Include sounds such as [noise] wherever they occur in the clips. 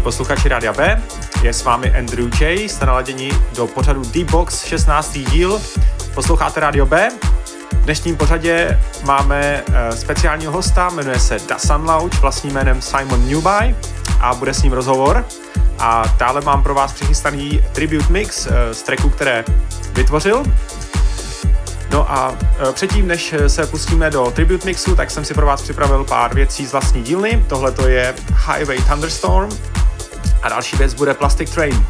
Vážení posluchači Rádia B, je s vámi Andrew J. Jste naladěni do pořadu D-Box 16. díl. Posloucháte Rádio B. V dnešním pořadě máme eh, speciálního hosta, jmenuje se Da Sun Lounge, vlastním jménem Simon Newby a bude s ním rozhovor. A dále mám pro vás přichystaný tribute mix eh, z tracku, které vytvořil. No a e, předtím, než se pustíme do Tribute Mixu, tak jsem si pro vás připravil pár věcí z vlastní dílny. Tohle to je Highway Thunderstorm a další věc bude Plastic Train.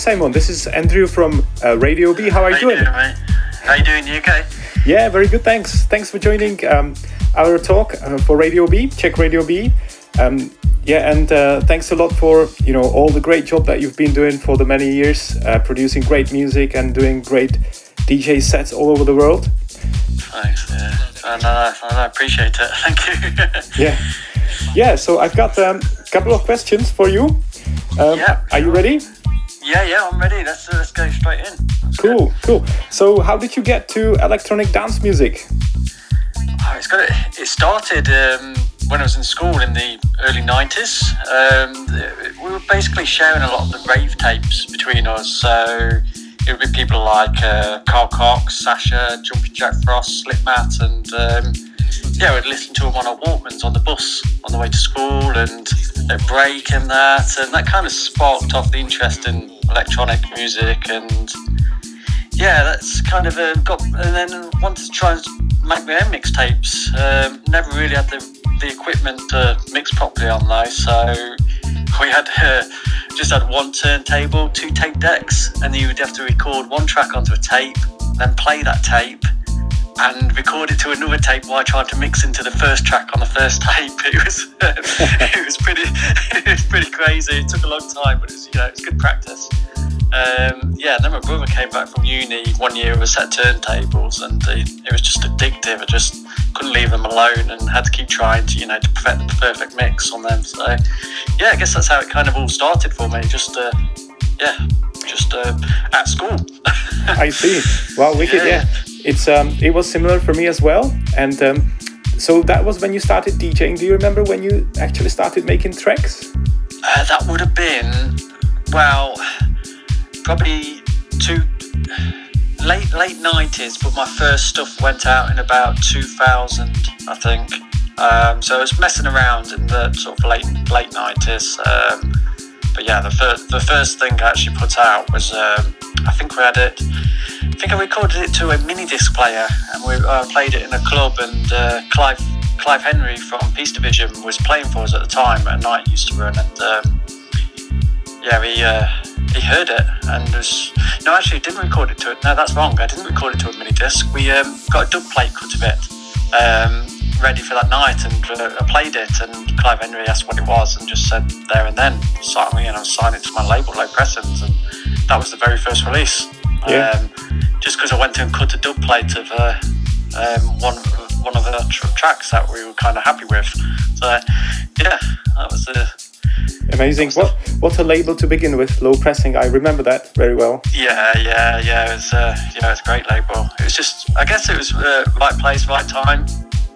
Simon. This is Andrew from uh, Radio B. How are you doing? Doing mate? How you doing? You okay? Yeah, very good. Thanks. Thanks for joining um, our talk uh, for Radio B. Check Radio B. Um, yeah, and uh, thanks a lot for you know all the great job that you've been doing for the many years, uh, producing great music and doing great DJ sets all over the world. Thanks. Yeah, and I appreciate it. [laughs] Thank you. yeah, yeah. So I've got a um, couple of questions for you. Um, yeah. Are you ready? Yeah, yeah, I'm ready. Let's uh, let's go straight in. That's cool, good. cool. So, how did you get to electronic dance music? Oh, it's got it. It started um, when I was in school in the early '90s. Um, we were basically sharing a lot of the rave tapes between us. So it would be people like uh, Carl Cox, Sasha, Jumping Jack Frost, Slipmat, and um, yeah, we'd listen to them on our Walkmans on the bus on the way to school and a break and that, and that kind of sparked off the interest in electronic music and yeah, that's kind of uh, got. And then wanted to try and make my own mixtapes. Um, never really had the, the equipment to mix properly on those, so we had uh, just had one turntable, two tape decks, and you would have to record one track onto a tape, then play that tape, and record it to another tape while I tried to mix into the first track on the first tape. [laughs] It was [laughs] it was pretty [laughs] it was pretty crazy. It took a long time, but it was you know it's good practice. Um, yeah, then my brother came back from uni one year with a set turntables, and it, it was just addictive. I just couldn't leave them alone, and had to keep trying to you know to perfect the perfect mix on them. So yeah, I guess that's how it kind of all started for me. Just uh, yeah, just uh, at school. I see. Well, wicked. Yeah. yeah it's um, it was similar for me as well. And um, so that was when you started DJing. Do you remember when you actually started making tracks? Uh, that would have been well, probably two late late nineties. But my first stuff went out in about two thousand, I think. Um, so I was messing around in the sort of late late nineties. Um, but yeah, the first the first thing I actually put out was um, I think we had it I think I recorded it to a mini disc player, and we uh, played it in a club. And uh, Clive Clive Henry from Peace Division was playing for us at the time. At night used to run, and um, yeah, he uh, he heard it and was no, actually, didn't record it to it. No, that's wrong. I didn't record it to a mini disc. We um, got a dub plate cut of it. Um, ready for that night and uh, I played it and Clive Henry asked what it was and just said there and then signed me and I signed it to my label Low Pressings and that was the very first release yeah. Um, just because I went and cut a dub plate of uh, um, one one of the tr- tracks that we were kind of happy with so yeah that was the Amazing. What what a label to begin with, low pressing. I remember that very well. Yeah, yeah, yeah. It was uh, yeah, it's a great label. It was just, I guess it was uh, right place, right time.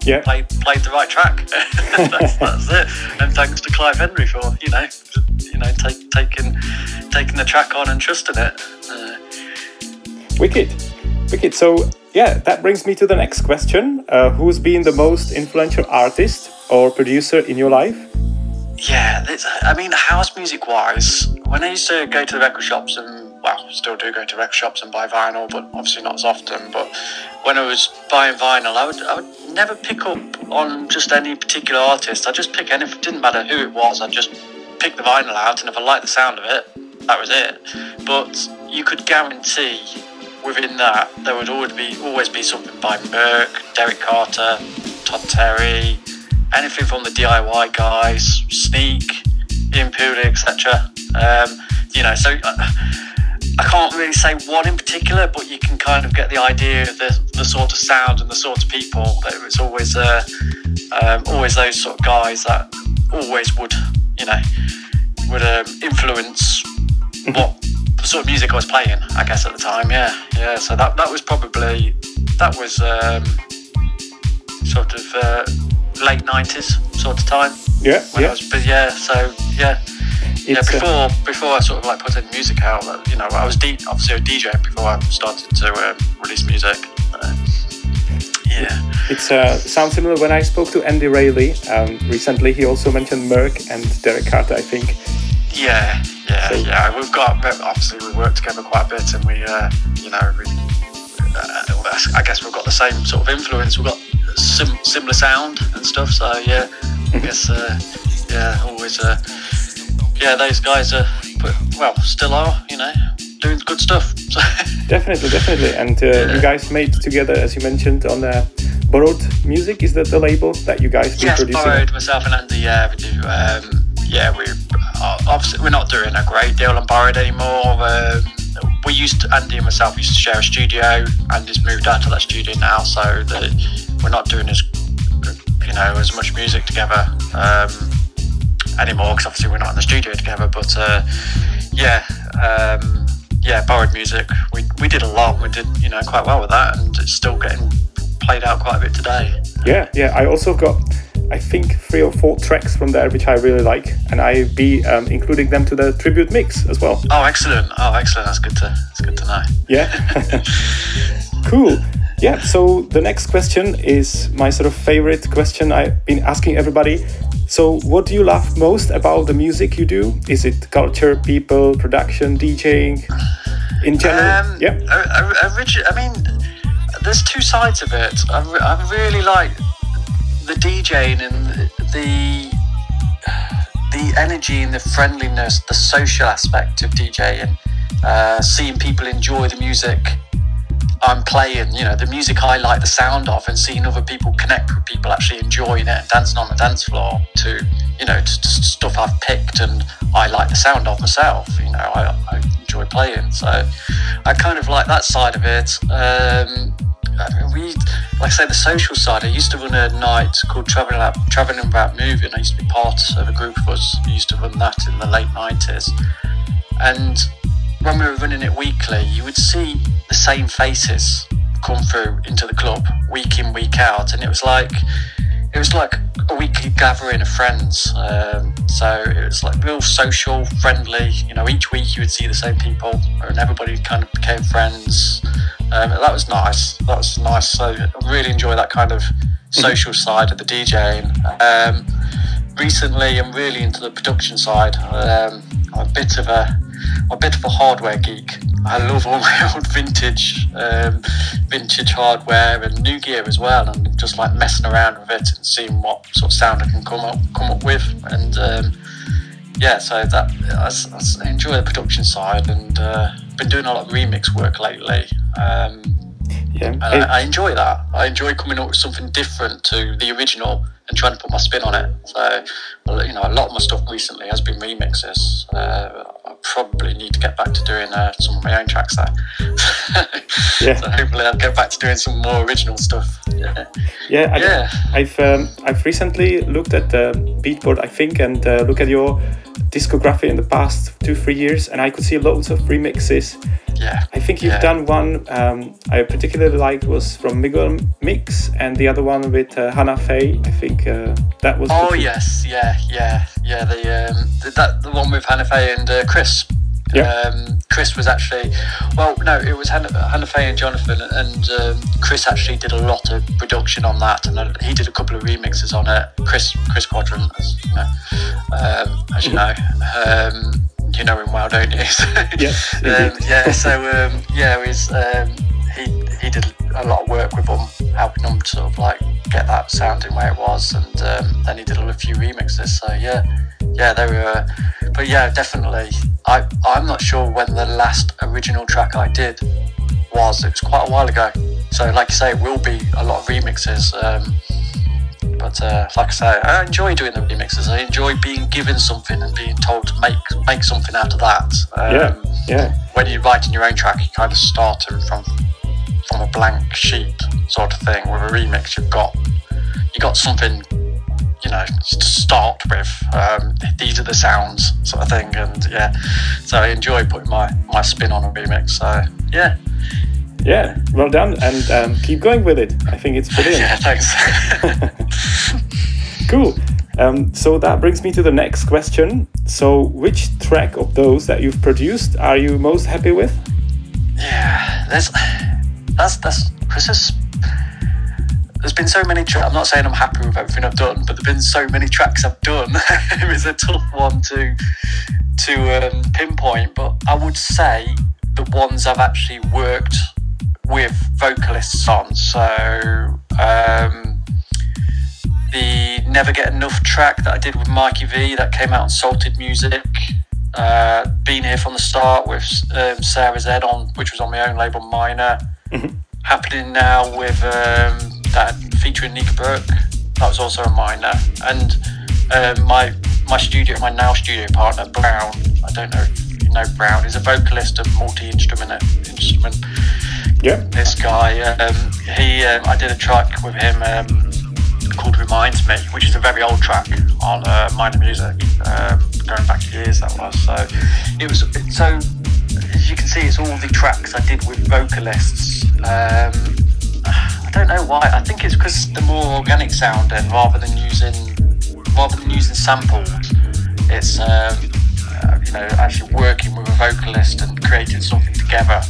Yeah. Played played the right track. [laughs] that's, that's it. And thanks to Clive Henry for you know, you know, take, taking taking the track on and trusting it. Uh, Wicked, wicked. So yeah, that brings me to the next question. Uh, who's been the most influential artist or producer in your life? Yeah, I mean, house music wise, when I used to go to the record shops and, well, still do go to record shops and buy vinyl, but obviously not as often. But when I was buying vinyl, I would, I would never pick up on just any particular artist. I just pick any, it didn't matter who it was, I'd just pick the vinyl out, and if I liked the sound of it, that was it. But you could guarantee within that there would always be always be something by Merck, Derrick Carter, Todd Terry, anything from the DIY guys, Sneak, Pooley, etc. Um, you know, so uh, I can't really say one in particular, but you can kind of get the idea of the, the sort of sound and the sort of people. That it's always uh, um, always those sort of guys that always would, you know, would um, influence mm-hmm. what the sort of music I was playing. I guess at the time, yeah, yeah. So that that was probably that was um, sort of. Uh, late nineties sort of time. Yeah, yeah. Was, but yeah, so yeah. It's yeah, uh, before uh, before I sort of like put any music out, you know, I was D- obviously a DJ before I started to um, release music. Uh, yeah, it uh, sounds similar. When I spoke to Andy Riley um, recently, he also mentioned Merck and Derrick Carter. I think. Yeah, yeah, so, yeah. We've got obviously we work together quite a bit, and we, uh, you know, we, uh, I guess we've got the same sort of influence. We've got sim- similar sound and stuff. So yeah, I guess uh, yeah, always uh, yeah, those guys are well still are you know doing good stuff. [laughs] definitely, definitely, and uh, yeah. you guys made together as you mentioned on uh, Borrowed Music. Is that the label that you guys yes, producing? Borrowed. Myself and Andy, yeah, we do. Um, yeah, we uh, obviously we're not doing a great deal on Borrowed anymore. Um, we used to, Andy and myself used to share a studio. Andy's moved out to that studio now, so the we're not doing as you know as much music together um, anymore because obviously we're not in the studio together. But uh, yeah, um, yeah, borrowed music. We we did a lot. We did you know quite well with that, and it's still getting played out quite a bit today. Yeah, yeah. I also got. I think three or four tracks from there which I really like, and I'll be um, including them to the tribute mix as well. Oh, excellent! Oh, excellent! That's good to that's good to know. Yeah, [laughs] cool. Yeah, so the next question is my sort of favorite question I've been asking everybody. So, what do you love most about the music you do? Is it culture, people, production, DJing in general? Um, yeah. I, I, mean, there's two sides of it. I, I really like the DJing and the the energy and the friendliness, the social aspect of DJing, uh, seeing people enjoy the music I'm playing, you know, the music I like the sound of and seeing other people connect with people actually enjoying it and dancing on the dance floor to, you know, to, to stuff I've picked and I like the sound of myself, you know, I, I enjoy playing. So I kind of like that side of it. Um, Uh, we, like I say, the social side. I used to run a night called Traveling Out, Traveling About Moving. I used to be part of a group of us who used to run that in the late 90s. And when we were running it weekly, you would see the same faces come through into the club week in, week out, and it was like it was like a weekly gathering of friends. Um, so it was like real social, friendly. You know, each week you would see the same people, and everybody kind of became friends. Um, that was nice. That was nice. So I really enjoy that kind of mm-hmm. social side of the DJing. Um, recently, I'm really into the production side. Um, I'm a bit of a a bit of a hardware geek. I love all [laughs] my old vintage, um, vintage hardware and new gear as well, and just like messing around with it and seeing what sort of sound I can come up come up with. And um, yeah, so that I, I, enjoy the production side and uh, been doing a lot of remix work lately. Um, yeah, I, I, enjoy that. I enjoy coming up with something different to the original and trying to put my spin on it. So, you know, a lot of my stuff recently has been remixes. Uh, I probably need to get back to doing uh, some of my own tracks there. [laughs] yeah. So hopefully, I'll get back to doing some more original stuff. Yeah. [laughs] Yeah. I, yeah. I've um, I've recently looked at the Beatport, I think, and uh, look at your discography in the past two three years, and I could see loads of remixes. Yeah. I think you've yeah. done one um, I particularly liked was from Miguel Migs, and the other one with uh, Hannah Fay. I think uh, that was. Oh yes, yeah, yeah, yeah. The um, the, that the one with Hannah Fay and uh, Chris. Yeah. Um, Chris was actually, well, no, it was Hannah, Hannah and Jonathan, and um, Chris actually did a lot of production on that, and uh, he did a couple of remixes on it. Chris Chris Quadrant, as you know, um, as you mm-hmm. know, um, you know him well, don't you? [laughs] yes. um, yeah. So um, yeah, it was, um, he he did a lot of work with them, helping them sort of like get that sounding where it was, and um, then he did a few remixes. So yeah, yeah, they were. But yeah, definitely. I I'm not sure when the last original track I did was. It was quite a while ago. So like you say, it will be a lot of remixes. Um, but uh, like I say, I enjoy doing the remixes. I enjoy being given something and being told to make make something out of that. Um, yeah, yeah. When you're writing your own track, you kind of start from from a blank sheet sort of thing. With a remix, you've got you got something you know to start with. Um, these are the sounds sort of thing, and yeah. So I enjoy putting my my spin on a remix. So yeah. Yeah, well done, and um, keep going with it. I think it's brilliant. [laughs] yeah, thanks. [laughs] cool. Um, so that brings me to the next question. So, which track of those that you've produced are you most happy with? Yeah, there's that's that's Chris there's been so many tracks. I'm not saying I'm happy with everything I've done, but there've been so many tracks I've done. [laughs] it's a tough one to to um, pinpoint. But I would say the ones I've actually worked with vocalists on. So um, the Never Get Enough track that I did with Mikey V that came out on Salted Music. Uh, been here from the start with um, Sarah Z on, which was on my own label Myna. Mm-hmm. [laughs] Happening now with um, that featuring Nika Burke. That was also a Myna. And um, my my studio, my now studio partner Brown. I don't know if you know Brown. He's a vocalist and multi instrument instrument yeah. This guy, um, he, um, I did a track with him um, called "Reminds Me," which is a very old track on uh, Myna Music, um, going back years that was. So it was so. As you can see, it's all the tracks I did with vocalists. Um, I don't know why. I think it's because the more organic sounding, rather than using rather than using samples, it's um, uh, you know actually working with a vocalist and creating something together.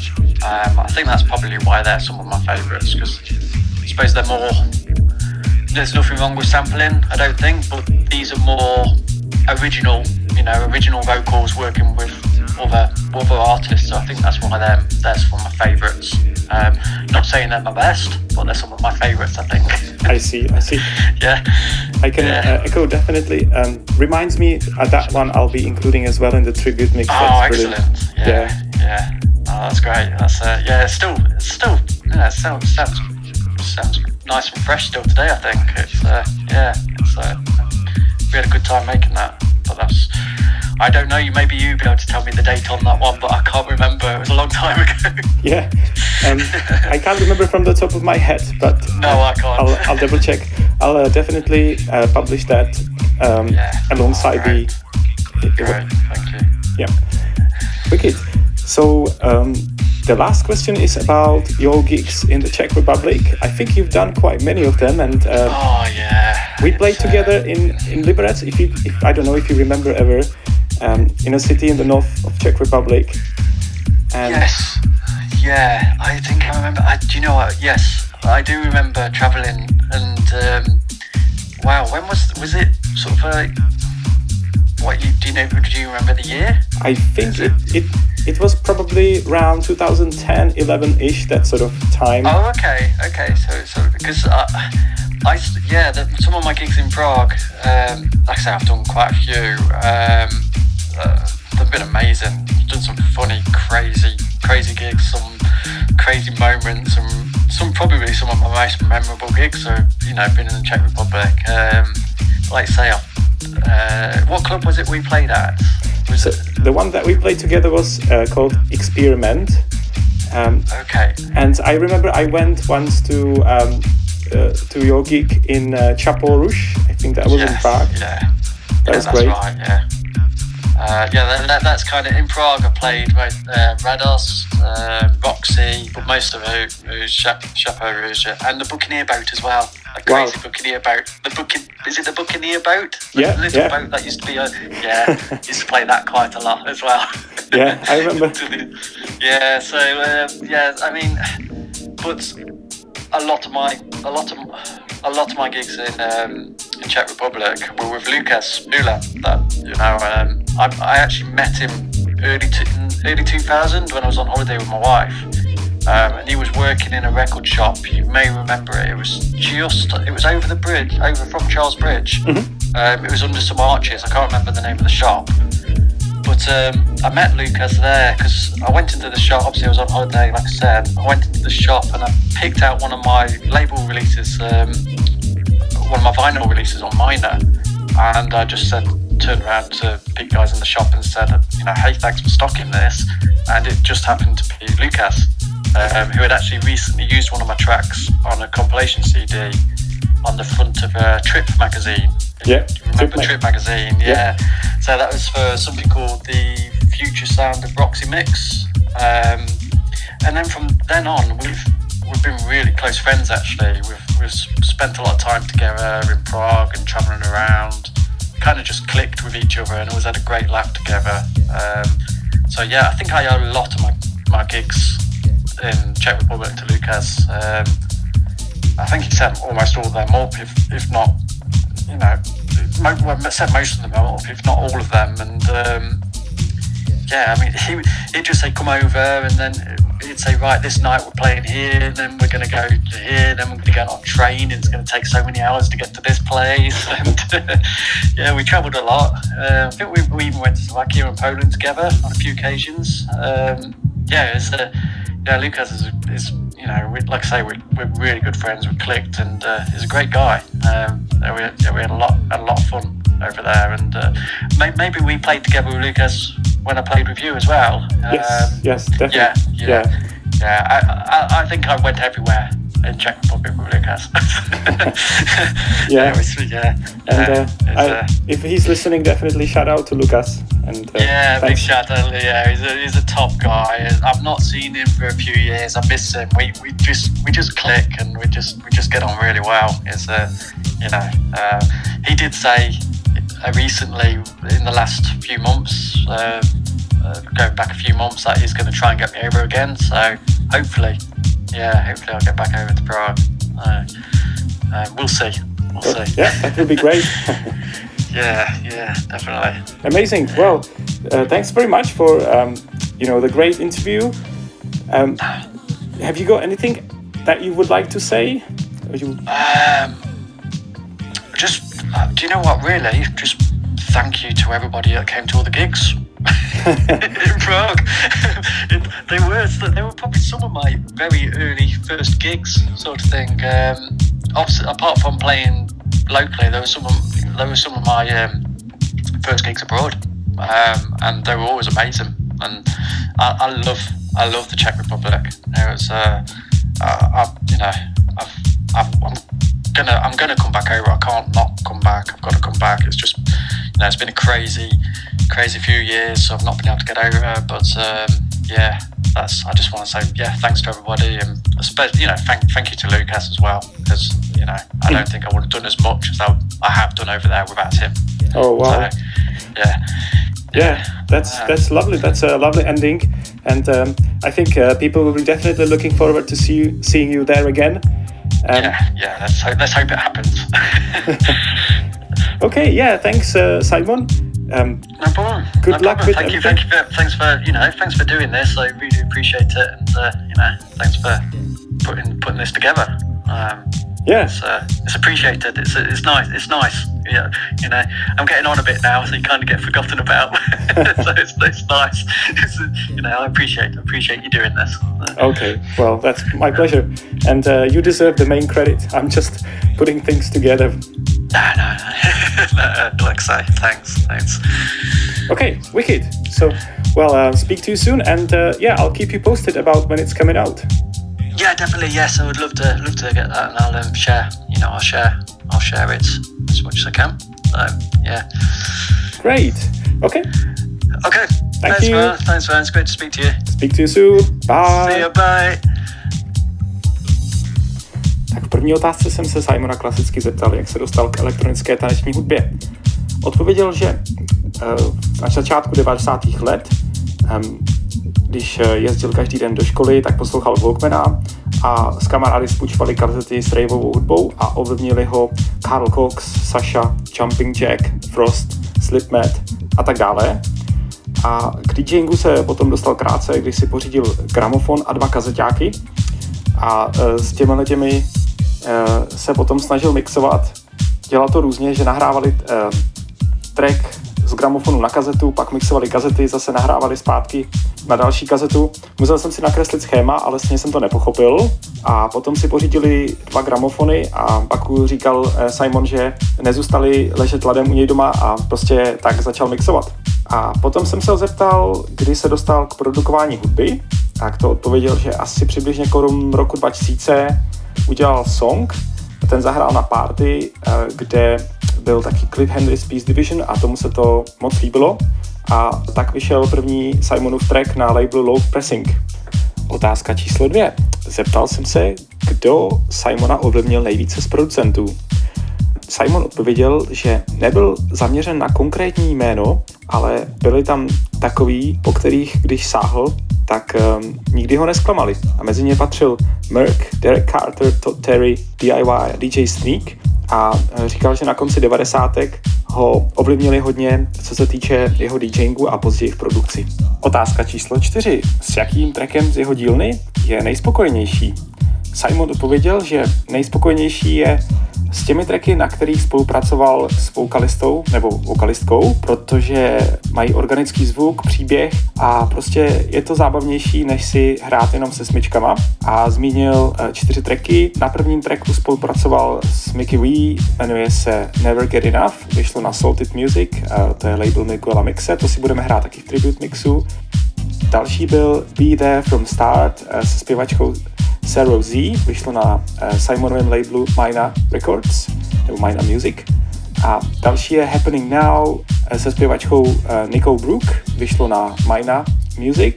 Um, I think that's probably why they're some of my favourites because I suppose they're more. There's nothing wrong with sampling, I don't think, but these are more original, you know, original vocals working with other other artists. So I think that's one of them. That's one of my favourites. Um, not saying they're my best, but they're some of my favourites. I think. I see. I see. [laughs] yeah. I can yeah. Uh, echo definitely. Um, reminds me uh, that one I'll be including as well in the tribute mix. Oh, that's excellent! Yeah. yeah. yeah. Oh, that's great. That's uh, yeah. It's still, it's still, yeah. It sounds sounds sounds nice and fresh still today. I think it's uh, yeah. It's uh, we had a good time making that. But that's I don't know. You maybe you'd be able to tell me the date on that one, but I can't remember. It was a long time ago. [laughs] yeah, um, I can't remember from the top of my head, but no, I can't. I'll, I'll double check. I'll uh, definitely uh, publish that um, yeah. alongside oh, the. Great. Thank you. Yeah. Wicked. So um, the last question is about your gigs in the Czech Republic. I think you've done quite many of them, and uh, oh yeah, we played uh, together in in Liberec. If you, if, I don't know if you remember ever, um, in a city in the north of Czech Republic. And yes, yeah, I think I remember. I, do you know what? Yes, I do remember traveling, and um, wow, when was was it? Sort of like what you do you know? Do you remember the year? I think it, it it was probably around 2010, 11 ish, that sort of time. Oh, okay, okay. So, so because I, I yeah, the, some of my gigs in Prague, um, like I say, I've done quite a few. Um, uh, they've been amazing. Done some funny, crazy, crazy gigs, some crazy moments, and some probably some of my most memorable gigs. So you know, been in the Czech Republic. Um, like say, uh, what club was it we played at? So the one that we played together was uh, called Experiment. Um, okay. And I remember I went once to um, uh, to your gig in uh, Chapeau Rouge. I think that was yes, in Prague. Yeah. That yeah, was that's great. Right, yeah. Uh, yeah, that, that, that's kind of in Prague. I played with uh, Rados, uh, Roxy, but most of it was Chapeau Rouge and the Buccaneer boat as well. A Wow. crazy Buccaneer boat. The Buccan- is it the Buccaneer boat? The Yeah, little yeah. boat that used to be a yeah. [laughs] used to play that quite a lot as well. Yeah, I remember. [laughs] yeah, so um, yeah, I mean, but a lot of my a lot of a lot of my gigs in um, in Czech Republic were with Lucas Hulan. That you know, um, I, I actually met him early t- early 2000 when I was on holiday with my wife. Um, and he was working in a record shop. You may remember it. It was just, it was over the bridge, over from Charles Bridge. Um, it was under some arches. I can't remember the name of the shop. But um, I met Lucas there because I went into the shop. Obviously, I was on holiday, like I said. I went into the shop and I picked out one of my label releases, um, one of my vinyl releases on Myna, and I just said, turned around to big guys in the shop and said, you know, hey, thanks for stocking this. And it just happened to be Lucas, um, who had actually recently used one of my tracks on a compilation CD on the front of a Trip magazine. Yeah, remember Trip Trip, Mag- magazine? Yeah. So that was for something called the Future Sound of Roxy Mix. Um, and then from then on, we've we've been really close friends. Actually, we've we've spent a lot of time together in Prague and traveling around. Kind of just clicked with each other and always had a great laugh together. Um, so yeah, I think I owe a lot of my my gigs in Czech Republic to Lucas. Um, I think he set almost all of them up, if, if not, you know, set most of them up, if not all of them. And um, yeah, I mean, he, he'd just say, come over, and then he'd say, right, this night we're playing here, then we're going to go to here, then we're going to get on train, and it's going to take so many hours to get to this place. [laughs] And [laughs] yeah, we travelled a lot. Uh, I think we, we even went to Slovakia and Poland together on a few occasions. Um, yeah, it's, uh, yeah, Lucas is, is you know, we, like I say, we're, we're really good friends. We clicked, and uh, he's a great guy. Um, yeah, we, yeah, we had a lot, had a lot of fun over there, and uh, may, maybe we played together with Lucas when I played with you as well. Yes, Um, yes, definitely. yeah, yeah, yeah. I, I, I think I went everywhere in Czech Republic with Lucas. [laughs] Yeah. was, yeah. And uh, I, uh, if he's listening, definitely shout out to Lucas. And uh, yeah, big shout out. Yeah, he's a, he's a top guy. I've not seen him for a few years. I miss him. We, we just we just click and we just we just get on really well. It's uh, you know, uh, he did say recently in the last few months, uh, uh, going back a few months, that he's going to try and get me over again. So hopefully, yeah, hopefully I'll get back over to Prague. Uh, uh, we'll see. We'll see. yeah, that would be great. [laughs] [laughs] Yeah, yeah, definitely. Amazing. Well, uh, thanks very much for um, you know the great interview. Um, have you got anything that you would like to say? Or you- Um, uh, do you know what? Really, just thank you to everybody that came to all the gigs [laughs] [laughs] [laughs] in Prague. They were, they were probably some of my very early first gigs, sort of thing. Um, apart from playing locally, there were some, of, there were some of my um, first gigs abroad, um, and they were always amazing. And I, I love, I love the Czech Republic. It was, uh, I, I, you know, I've, I've, I'm gonna, I'm gonna come back over. I can't not come back. I've got to come back. It's just, you know, it's been a crazy, crazy few years. So I've not been able to get over it. But um, yeah, that's. I just want to say, yeah, thanks to everybody, and especially, you know, thank, thank you to Lucas as well, because you know, I don't think I would have done as much as I, I have done over there without him. oh wow. So, yeah. Yeah, that's that's lovely. That's a lovely ending, and um, I think uh, people will be definitely looking forward to see you, seeing you there again. Um, Yeah, yeah. Let's hope, let's hope it happens. [laughs] Okay, yeah, thanks, uh, Simon. Um, No problem. Good no luck problem. with thank you, everything. thank you for thanks for you know thanks for doing this. I really appreciate it, and uh, you know thanks for putting putting this together. Um, Yeah, it's, uh, it's appreciated. It's it's nice. It's nice. Yeah, you know, I'm getting on a bit now, so you kind of get forgotten about. [laughs] so it's, it's nice. It's, you know, I appreciate appreciate you doing this. Okay, well, that's my pleasure, and uh, you deserve the main credit. [laughs] I'm just putting things together. No, no, no. [laughs] like say, thanks, thanks. Okay, wicked. So, well, uh, speak to you soon, and uh, yeah, I'll keep you posted about when it's coming out. Yeah, definitely. Yes, I would love to love to get that, and I'll um, share. You know, I'll share. I'll share it as much as I can. So yeah. Great. Okay. Okay. Thank Thanks, you. man. Thanks, man. It's great to speak to you. Speak to you soon. Bye. See you. Bye. Tak v první otázce jsem se Simona klasicky zeptal, jak se dostal k elektronické taneční hudbě. Odpověděl, že eh, na začátku 90. let, em, když eh, jezdil každý den do školy, tak poslouchal Walkmana a s kamarády spůjčovali kazety s raveovou hudbou a ovlivnili ho Carl Cox, Sasha, Jumping Jack, Frost, Slipmat a tak dále. A k DJingu se potom dostal krátce, když si pořídil gramofon a dva kazeťáky a e, s těmi těmi e, se potom snažil mixovat. Dělal to různě, že nahrávali track z gramofonu na kazetu, pak mixovali kazety, zase nahrávali zpátky na další kazetu. Musel jsem si nakreslit schéma, ale vlastně jsem to nepochopil. A potom si pořídili dva gramofony a pak říkal eh, Simon, že nezůstali ležet ladem u něj doma a prostě tak začal mixovat. A potom jsem se ho zeptal, kdy se dostal k produkování hudby, tak to odpověděl, že asi přibližně kolem roku 2000 udělal song, ten zahrál na party, eh, kde byl taky Cliff Henry's Peace Division a tomu se to moc líbilo. A tak vyšel první Simonův track na labelu Low Pressing. Otázka číslo dvě. Zeptal jsem se, kdo Simona ovlivnil nejvíce z producentů. Simon odpověděl, že nebyl zaměřen na konkrétní jméno, ale byli tam takový, po kterých, když sáhl, tak um, nikdy ho nesklamali. A mezi ně patřil Merck, Derek Carter, Todd Terry, DIY DJ Sneak. A eh, říkal, že na konci 90. ho ovlivnili hodně, co se týče jeho DJingu a později v produkci. Otázka číslo čtyři. S jakým trackem z jeho dílny je nejspokojenější? Simon odpověděl, že nejspokojenější je s těmi tracky, na kterých spolupracoval s vokalistou nebo vokalistkou, protože mají organický zvuk, příběh a prostě je to zábavnější, než si hrát jenom se smyčkama. A zmínil eh, čtyři tracky. Na prvním tracku spolupracoval s Mickey Wee, jmenuje se Never Get Enough, vyšlo na Salted Music, eh, to je label Miguela Mixe, to si budeme hrát taky v tribute mixu. Další byl Be There From Start eh, se zpěvačkou Sarah Z, vyšlo na uh, Simonovém labelu Mina Records, nebo Mina Music. A další je Happening Now uh, se zpěvačkou Nicole Brook, vyšlo na Mina Music.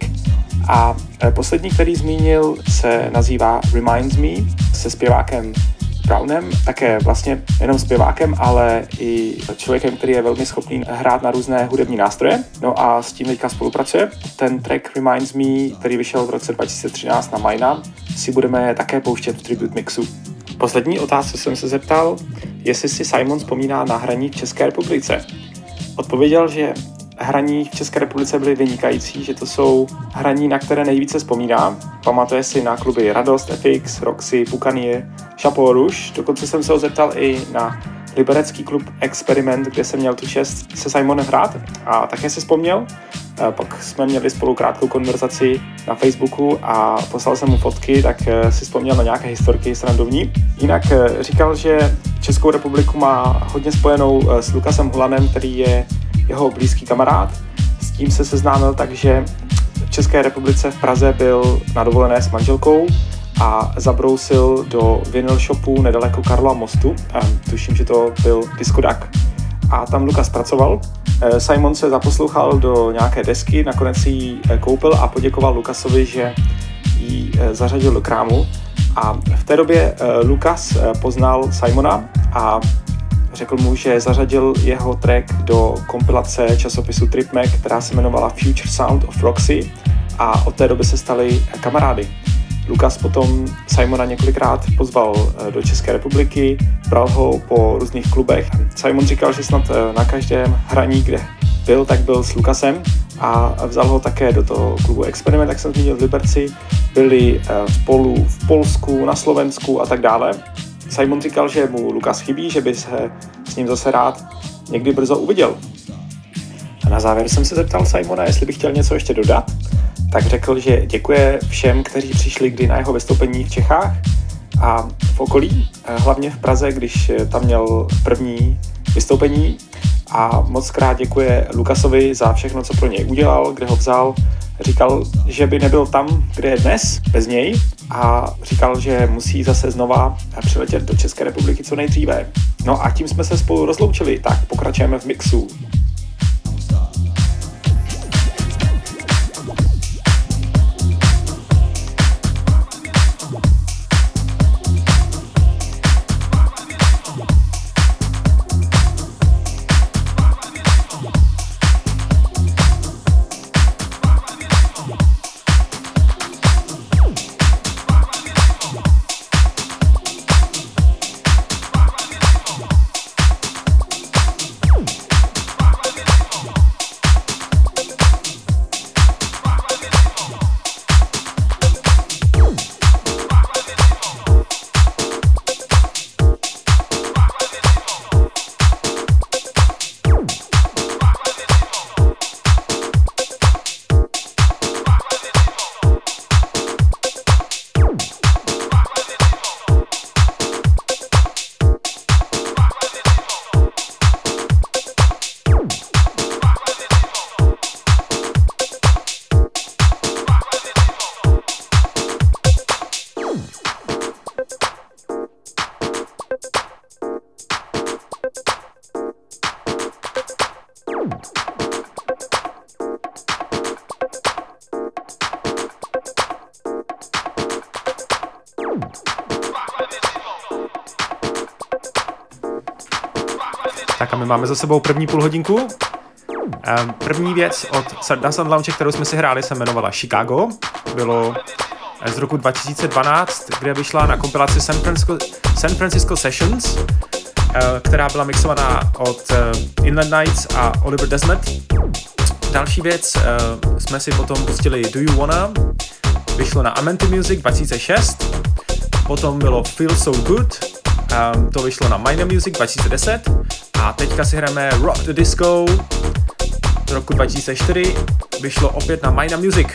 A poslední, který zmínil, se nazývá Reminds Me se zpěvákem Brownem, také vlastně jenom zpěvákem, ale i člověkem, který je velmi schopný hrát na různé hudební nástroje. No a s tím teďka spolupracuje. Ten track Reminds Me, který vyšel v roce 2013 na Mina, si budeme také pouštět v tribute mixu. Poslední otázce jsem se zeptal, jestli si Simon vzpomíná na hraní v České republice. Odpověděl, že hraní v České republice byly vynikající, že to jsou hraní, na které nejvíce vzpomíná. Pamatuje si na kluby Radost, FX, Roxy, Pukanie, Chapeau Rouge. Dokonce jsem se ho zeptal i na liberecký klub Experiment, kde jsem měl tu čest se Simonem hrát a také si vzpomněl. Pak jsme měli spolu krátkou konverzaci na Facebooku a poslal jsem mu fotky, tak si vzpomněl na nějaké historky srandovní. Jinak říkal, že Českou republiku má hodně spojenou s Lukasem Hulanem, který je jeho blízký kamarád. S tím se seznámil tak, že v České republice v Praze byl na dovolené s manželkou a zabrousil do vinyl shopu nedaleko Karla mostu. Tuším, že to byl Diskodak. A tam Lukas pracoval. Simon se zaposlouchal do nějaké desky, nakonec si ji koupil a poděkoval Lukasovi, že ji zařadil do krámu. A v té době Lukas poznal Simona a řekl mu, že zařadil jeho track do kompilace časopisu Tripmag, která se jmenovala Future Sound of Roxy a od té doby se stali kamarády. Lukas potom Simona několikrát pozval do České republiky, bral ho po různých klubech. Simon říkal, že snad na každém hraní, kde byl, tak byl s Lukasem a vzal ho také do toho klubu Experiment, jak jsem zmínil v Liberci. Byli spolu v Polsku, na Slovensku a tak dále. Simon říkal, že mu Lukas chybí, že by se s ním zase rád někdy brzo uviděl. A na závěr jsem se zeptal Simona, jestli by chtěl něco ještě dodat, tak řekl, že děkuje všem, kteří přišli kdy na jeho vystoupení v Čechách a v okolí, hlavně v Praze, když tam měl první vystoupení a moc krát děkuje Lukasovi za všechno, co pro něj udělal, kde ho vzal. Říkal, že by nebyl tam, kde je dnes, bez něj a říkal, že musí zase znova přiletět do České republiky co nejdříve. No a tím jsme se spolu rozloučili, tak pokračujeme v mixu. Máme za sebou první půl hodinku. První věc od Sundance Lounge, kterou jsme si hráli, se jmenovala Chicago. Bylo eh, z roku 2012, kde vyšla na kompilaci San Francisco, San Francisco Sessions, eh, která byla mixovaná od eh, Inland Nights a Oliver Desmet. Další věc jsme si potom pustili Do You Wanna, vyšlo na Amenti Music 2006, potom bylo Feel So Good, to vyšlo na Minor Music 2010 a teďka si hrajeme Rock the Disco z roku 2004, vyšlo opět na Mina Music.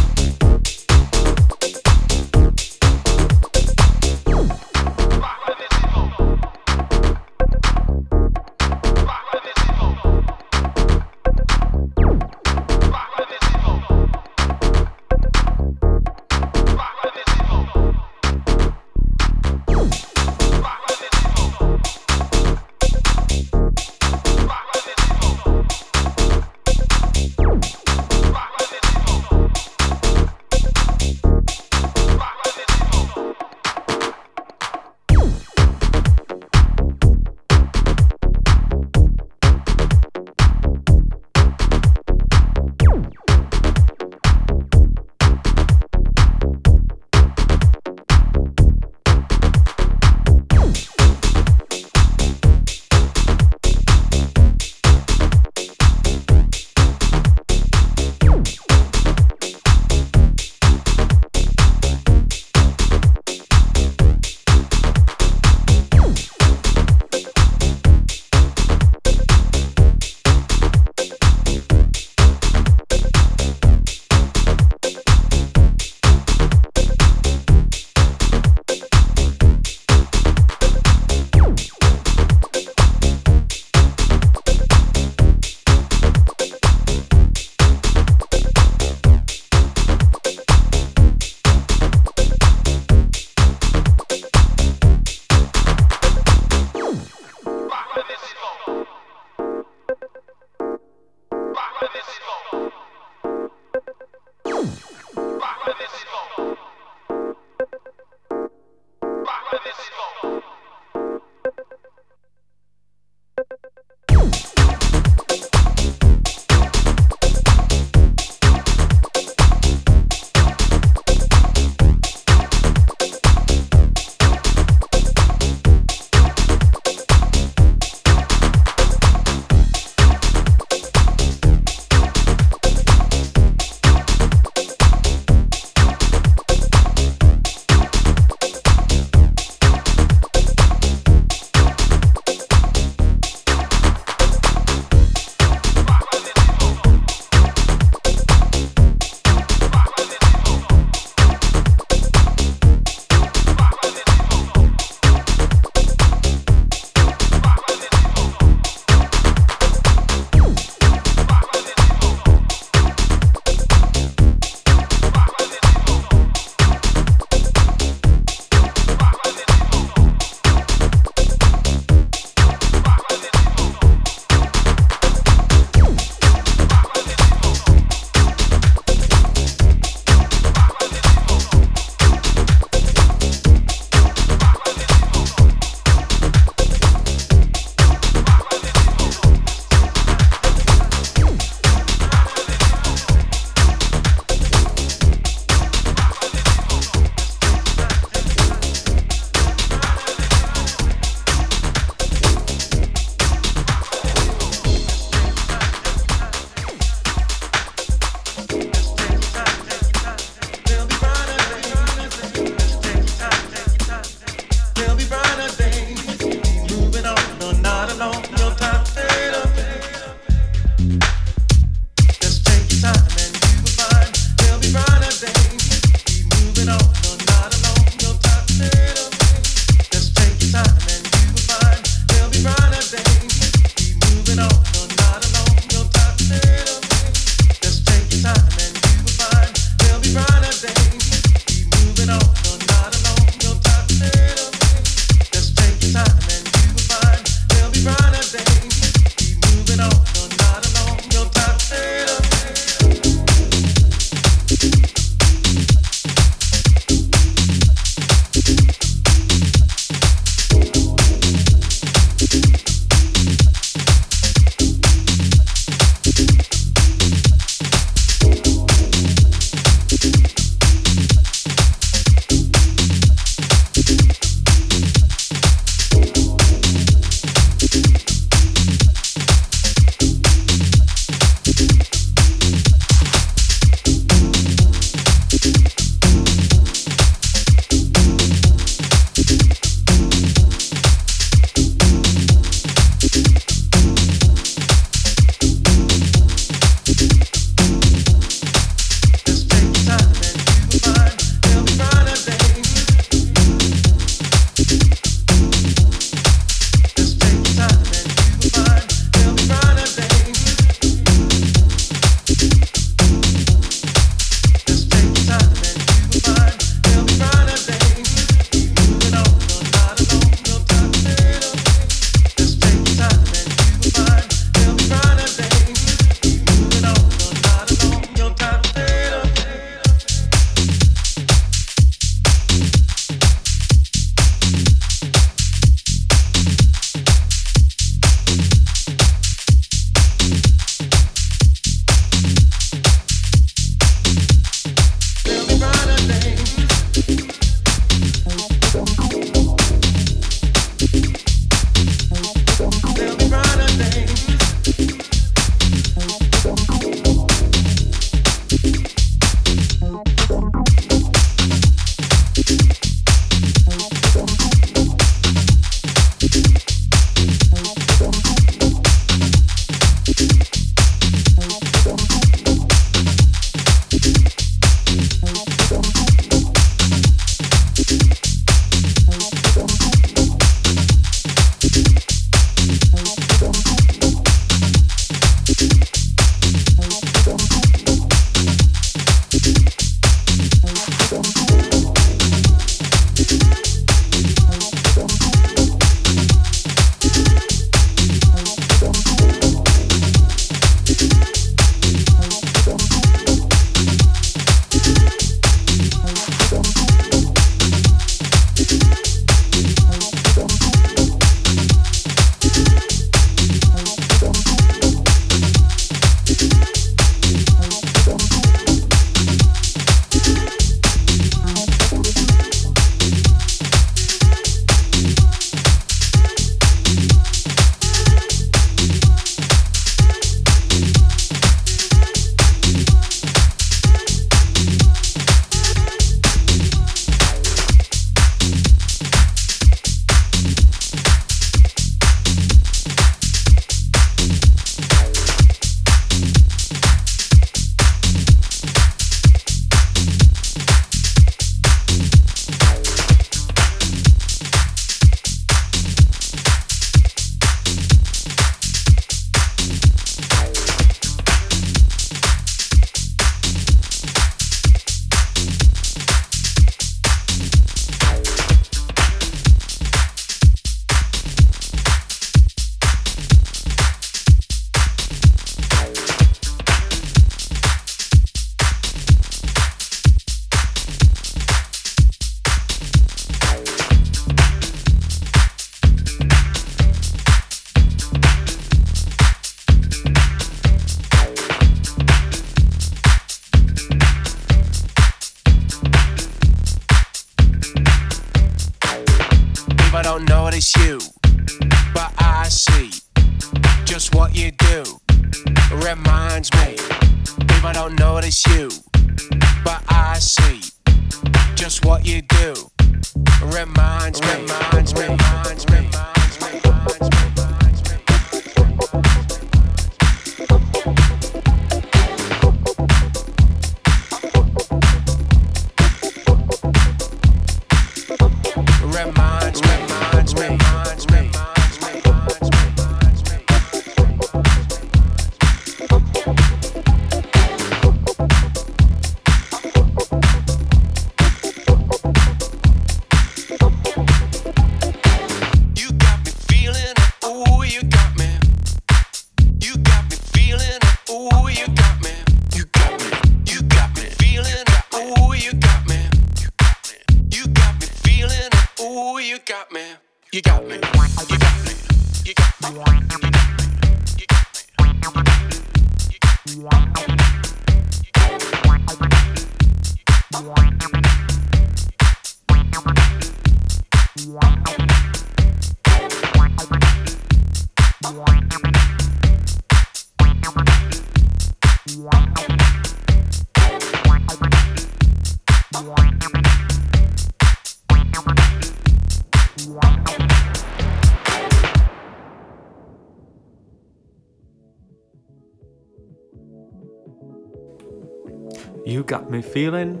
Feeling,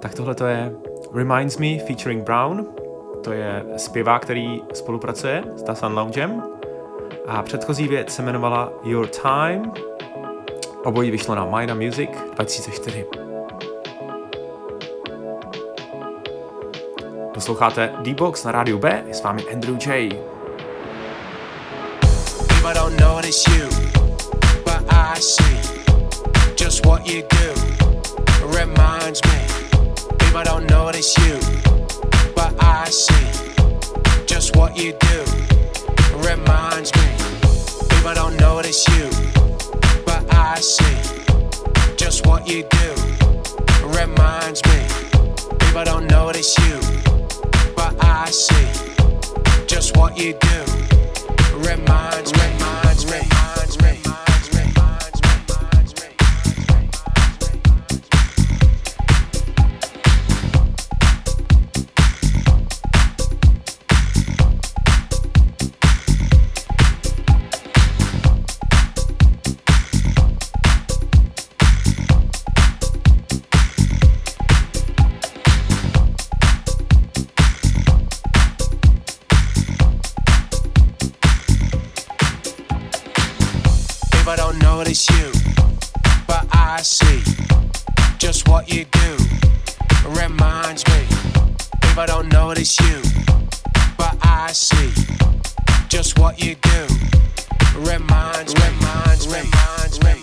tak tohle to je Reminds Me featuring Brown. To je zpěvák, který spolupracuje s Dasan Loungem. A předchozí věc se jmenovala Your Time. Obojí vyšlo na Mina Music 2004. Posloucháte D-Box na rádiu B, je s vámi Andrew J. People don't it's you, but I see just what you do. Reminds me. People don't it's you, but I see just what you do. Reminds me. People don't it's you, but I see just what you do. Reminds me. People don't it's you, but I see just what you do. Reminds. Reminds reminds, me if I don't notice you, but I see just what you do reminds, me, reminds.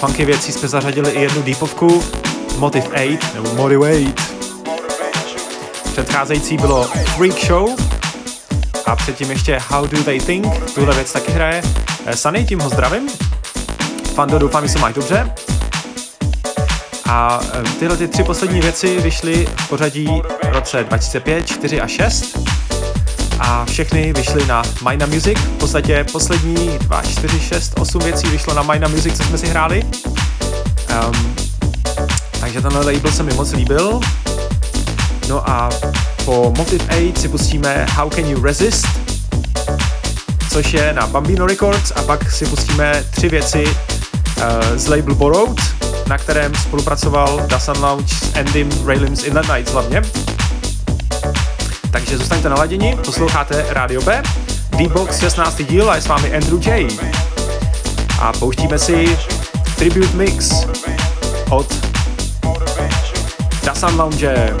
Funky věcí jsme zařadili i jednu deepovku, Motive 8, nebo Motive 8. Předcházející bylo Freak Show a předtím ještě How Do They Think, tuhle věc taky hraje. Eh, Sunny, tím ho zdravím. Fando, doufám, že se máš dobře. A eh, tyhle ty tři poslední věci vyšly v pořadí roce 2005, 4 a 6 všechny vyšly na Mina Music. V podstatě poslední 2, 4, 6, 8 věcí vyšlo na Mina Music, co jsme si hráli. Um, takže tenhle label se mi moc líbil. No a po Motive 8 si pustíme How Can You Resist, což je na Bambino Records a pak si pustíme tři věci uh, z label Borrowed, na kterém spolupracoval Dasan Lounge s Endym Raylims Inland Nights hlavně. Takže zůstaňte naladěni, posloucháte Radio B, D-Box 16. díl a je s vámi Andrew J. A pouštíme si Tribute Mix od Dasan Lounge.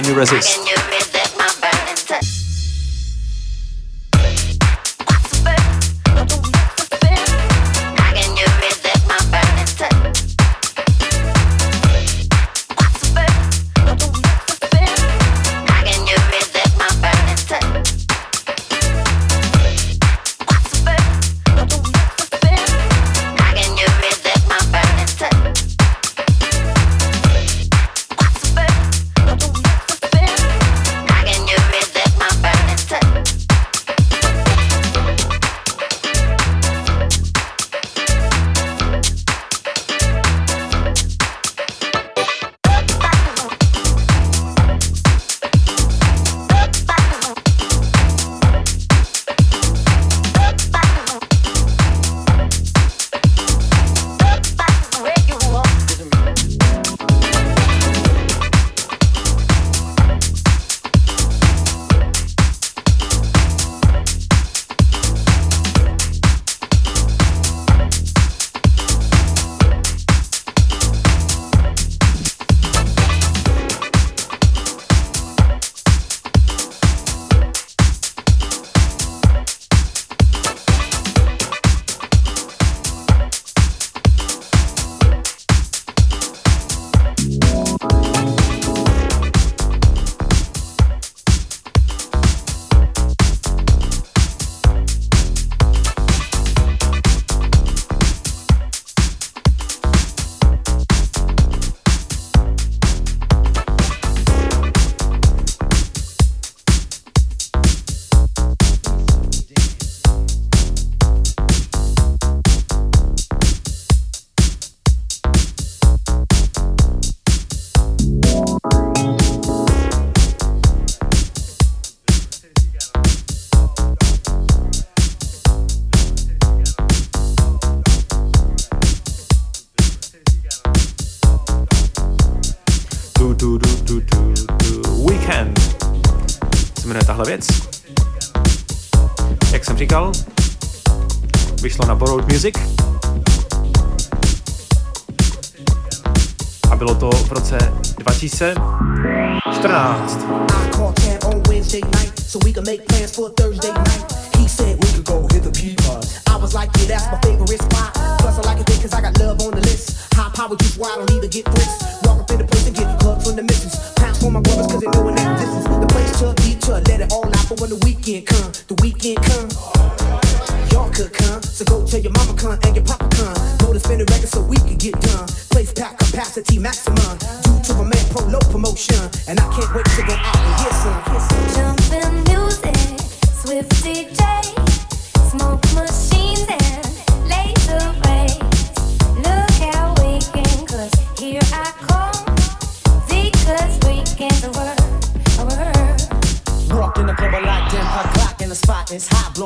Can you resist?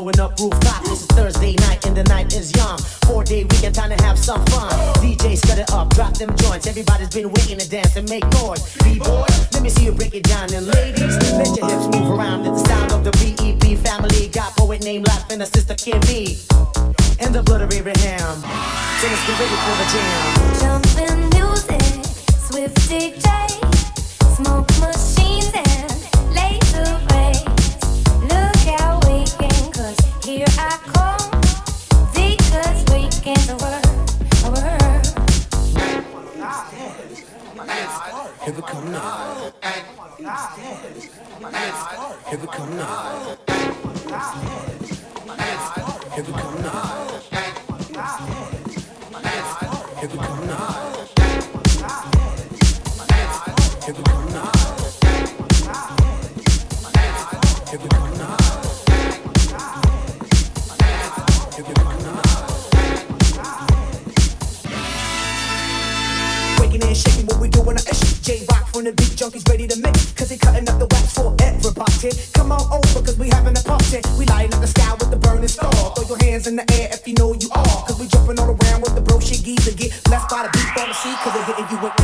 Blowing up rooftop. This is Thursday night and the night is young. Four day weekend, time to have some fun. DJs cut it up, drop them joints. Everybody's been waiting to dance and make noise. B-boy, let me see you break it down. And ladies, let your hips move around to the sound of the BEP family. Got poet named Life and a sister Kimmy. And the blood of Abraham. So let's get ready for the jam. Jumpin' music, swift DJ, smoke machines and laser Here we come now. Here we come now. From the beat junkies ready to mix. Cause he cutting up the wax for everybody. Come on over cause we having a party. We lighting up the sky with the burning star. Throw your hands in the air if you know you are. Cause we jumping all around with the bro shiggies to get blessed by the beat on the sea. Cause they're hitting you with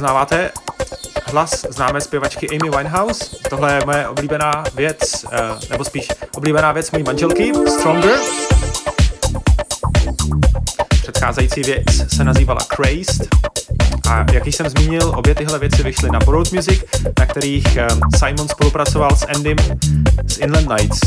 poznáváte hlas známé zpěvačky Amy Winehouse. Tohle je moje oblíbená věc, eh, nebo spíš oblíbená věc mojí manželky, Stronger. Předcházející věc se nazývala Crazed. A jak jsem zmínil, obě tyhle věci vyšly na Borrowed Music, na kterých eh, Simon spolupracoval s Andym z Inland Nights.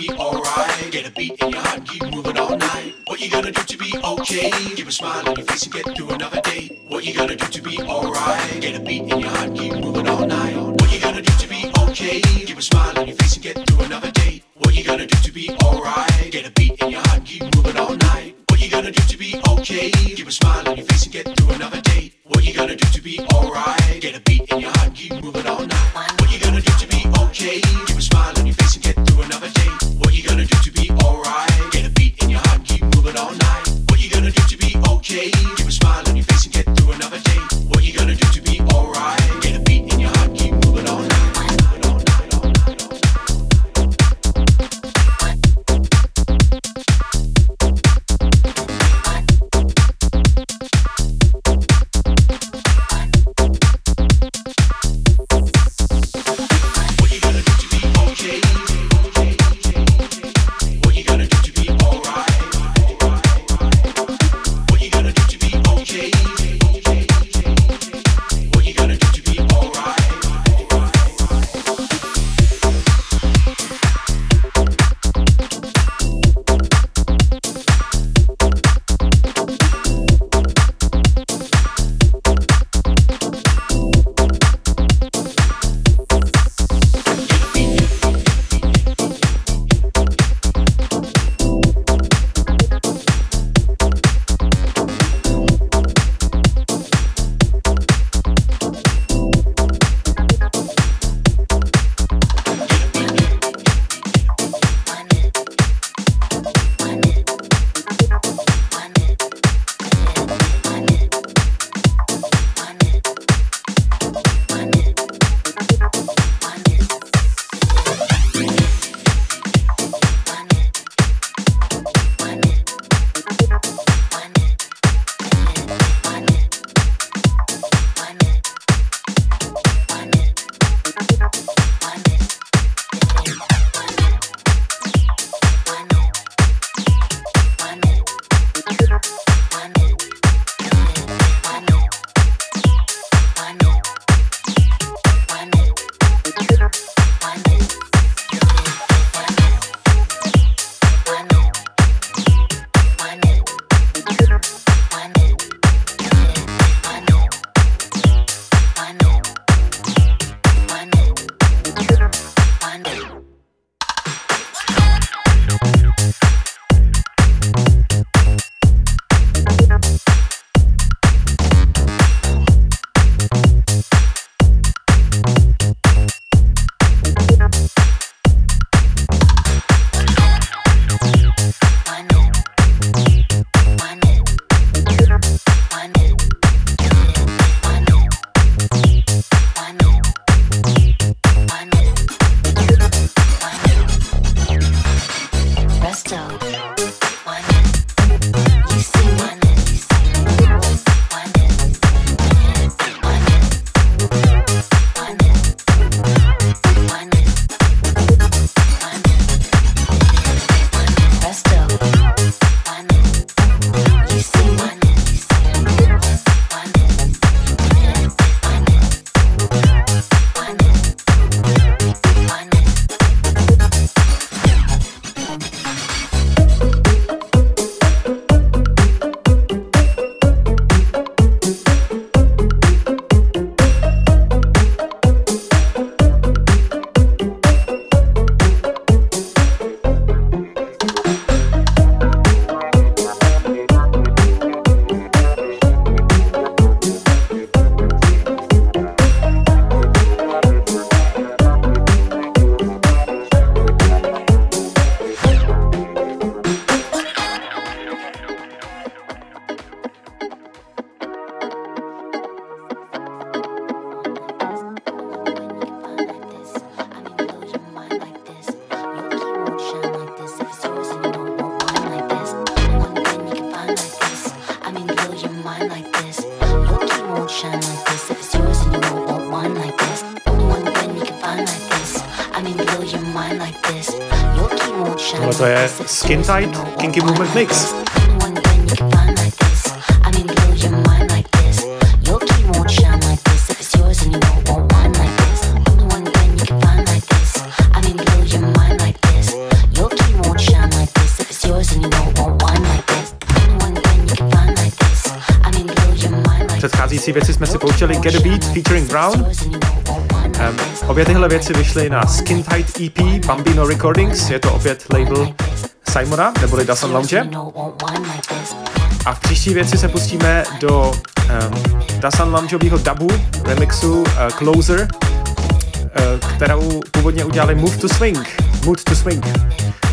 be alright. Get a beat in your heart, keep moving all night. What you gotta do to be okay? Give a smile on your face and get through another day. What you gotta do to be alright? Get a beat in your heart, keep moving all night. What you gotta do to be okay? Give a smile on your face and get through another day. What you gotta do to be alright? Get a beat in your heart, keep moving all night. What you gotta do to be okay? Give a smile on your face and get this. Předcházející věci jsme si pouštěli Get a Beat featuring Brown. Um, obě tyhle věci vyšly na Skin Tight EP Bambino Recordings, je to opět label Simona, neboli Dasan Lounge. A v příští věci se pustíme do um, Dasan Loungeového dubu, remixu uh, Closer, uh, kterou původně udělali Move to Swing. Mood to Swing.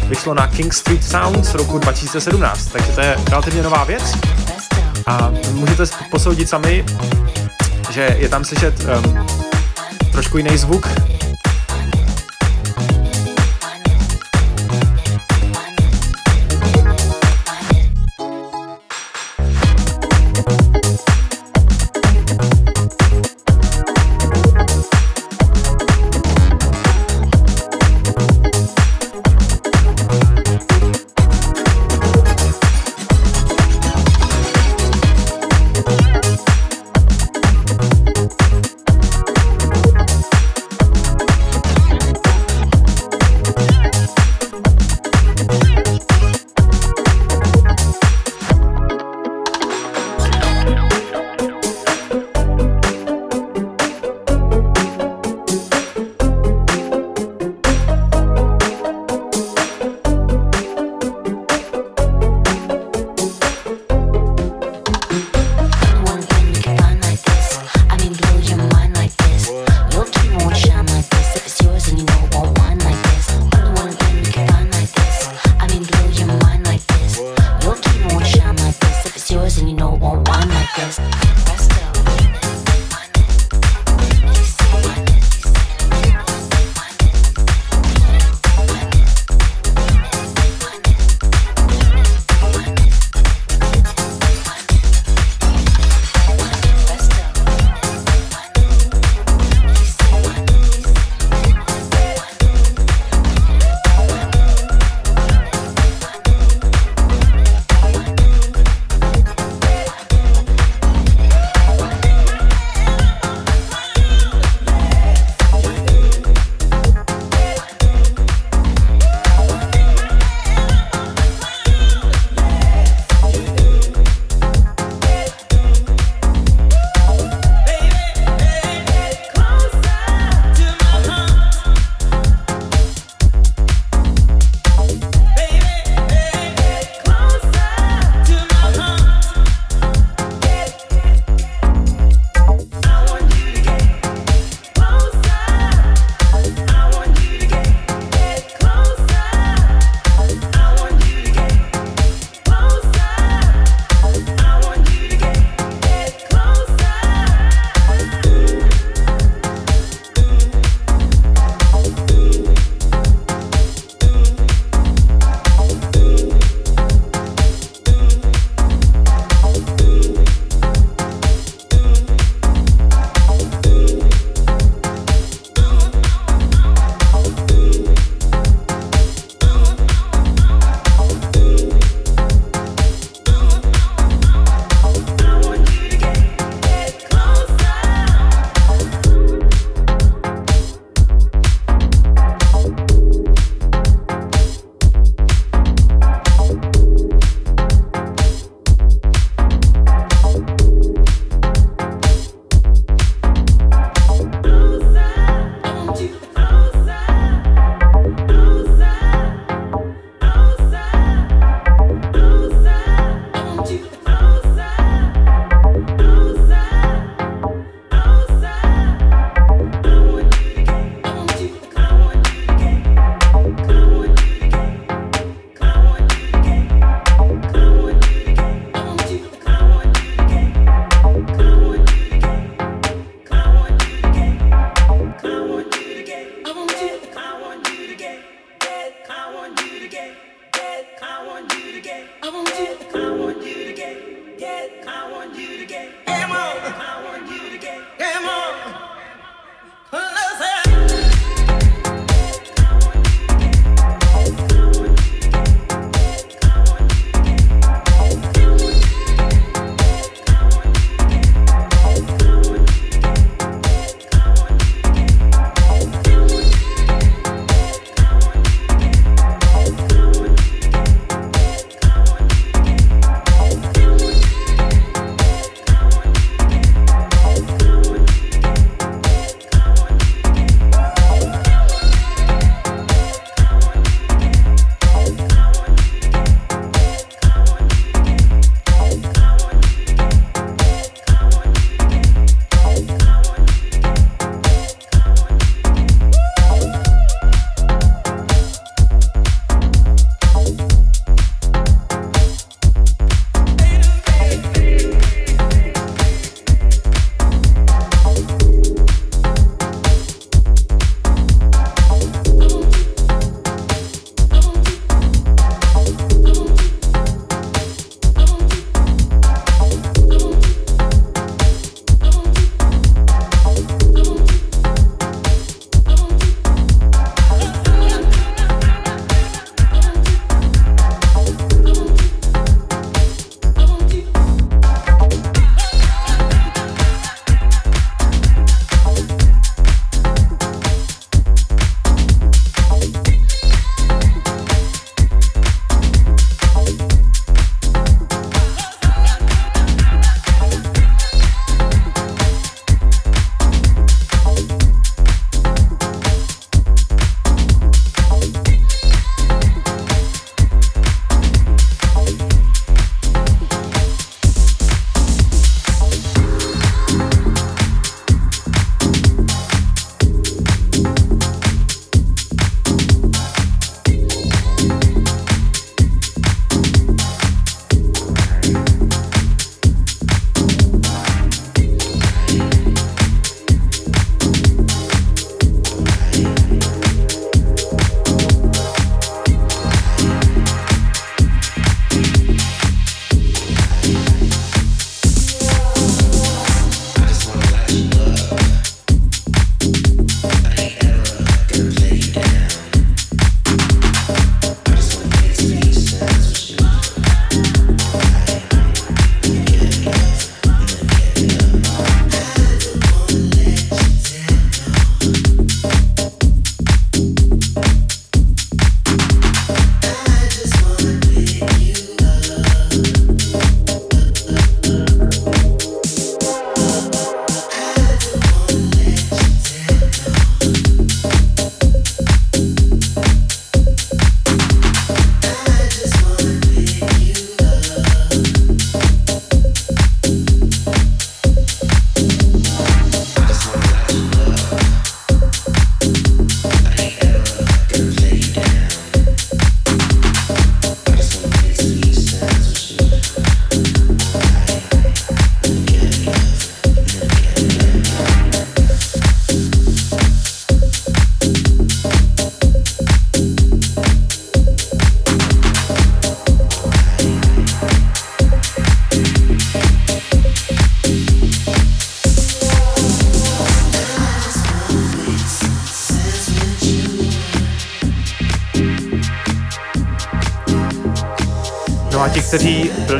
Vyšlo na King Street Sound z roku 2017, takže to je relativně nová věc. A můžete posoudit sami, že je tam slyšet um, trošku jiný zvuk.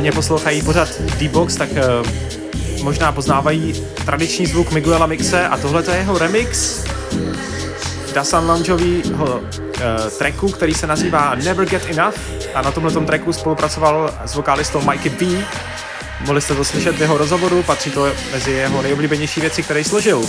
Plně poslouchají pořád D-Box, tak uh, možná poznávají tradiční zvuk Miguela Mixe a tohle je jeho remix Dasan Loungeovýho uh, tracku, který se nazývá Never Get Enough a na tomhle tracku spolupracoval s vokalistou Mikey B. Mohli jste to slyšet v jeho rozhovoru, patří to mezi jeho nejoblíbenější věci, které složil.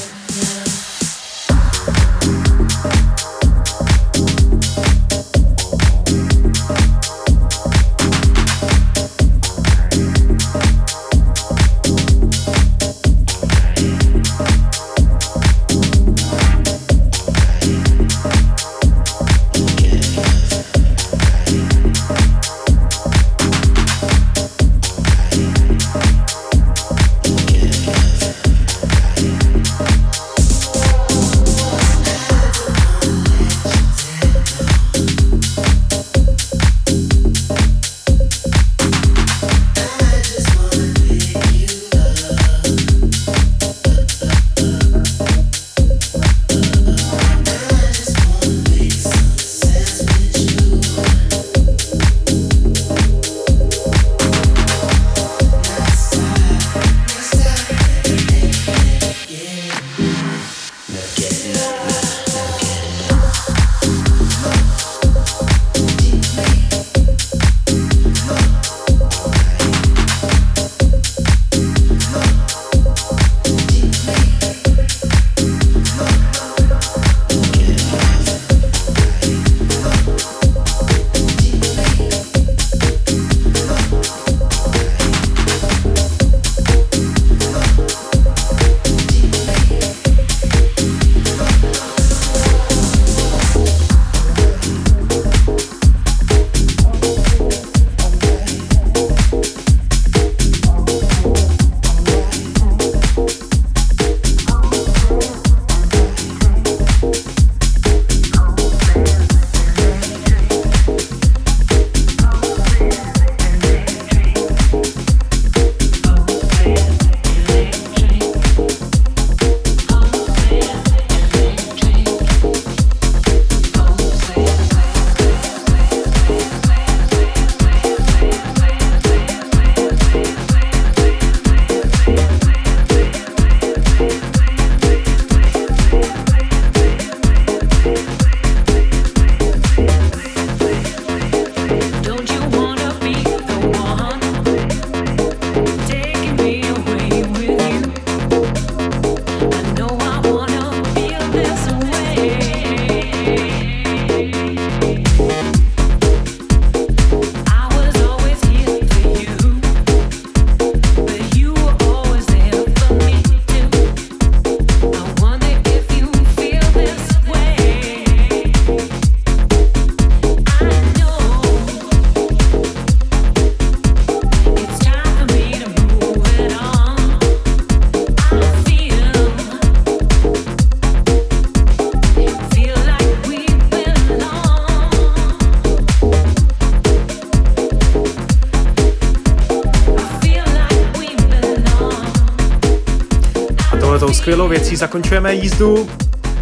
Věcí zakončujeme jízdu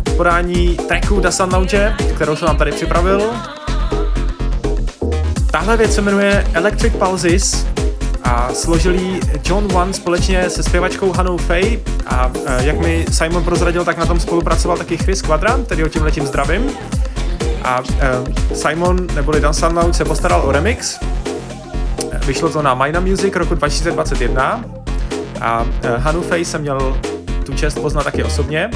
v podání tracku Da Sun Lounge, kterou jsem vám tady připravil. Tahle věc se jmenuje Electric Pulses a složili John One společně se zpěvačkou Hanou Fay a e, jak mi Simon prozradil, tak na tom spolupracoval taky Chris Quadrant, který ho tím letím zdravím. A e, Simon, neboli Dan Sunloud, se postaral o remix. Vyšlo to na Mina Music roku 2021 a e, Hanu Fay jsem měl tu čest poznat taky osobně.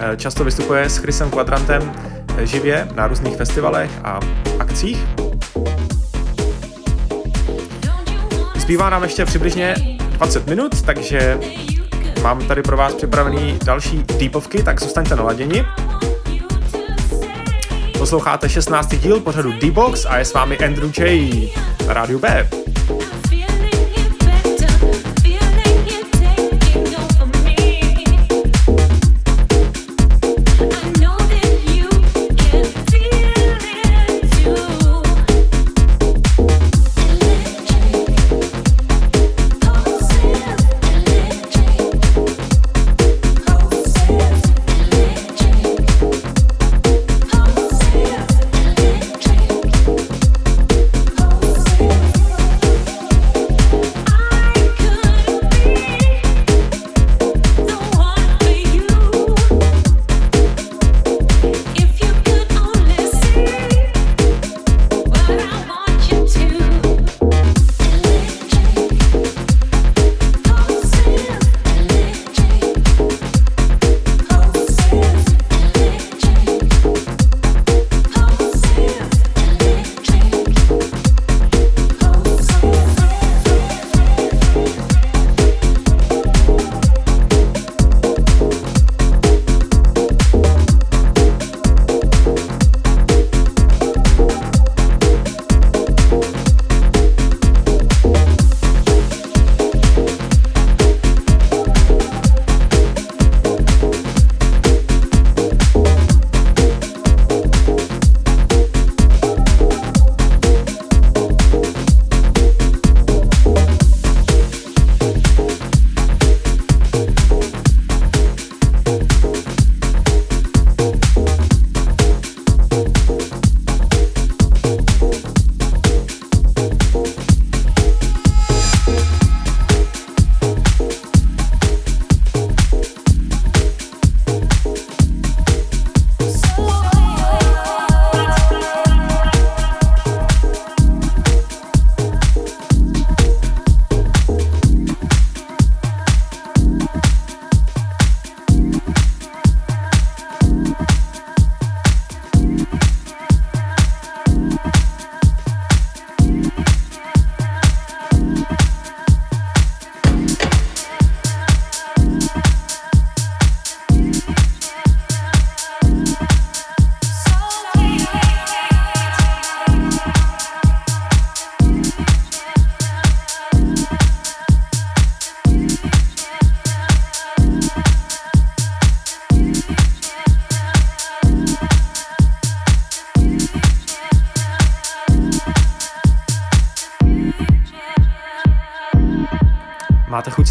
Eh, často vystupuje s Chrisem Quadrantem eh, živě na různých festivalech a akcích. Zbývá nám ještě přibližně 20 minut, takže mám tady pro vás připravený další deepovky, tak zůstaňte naladěni. Posloucháte 16. díl pořadu D-Box a je s vámi Andrew J. rádiu B.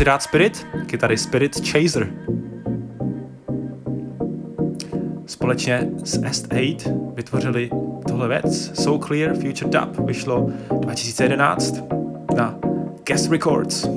dát Spirit, kytary Spirit Chaser. Společně s S8 vytvořili tohle věc. So Clear Future Dub vyšlo 2011 na Guest Records.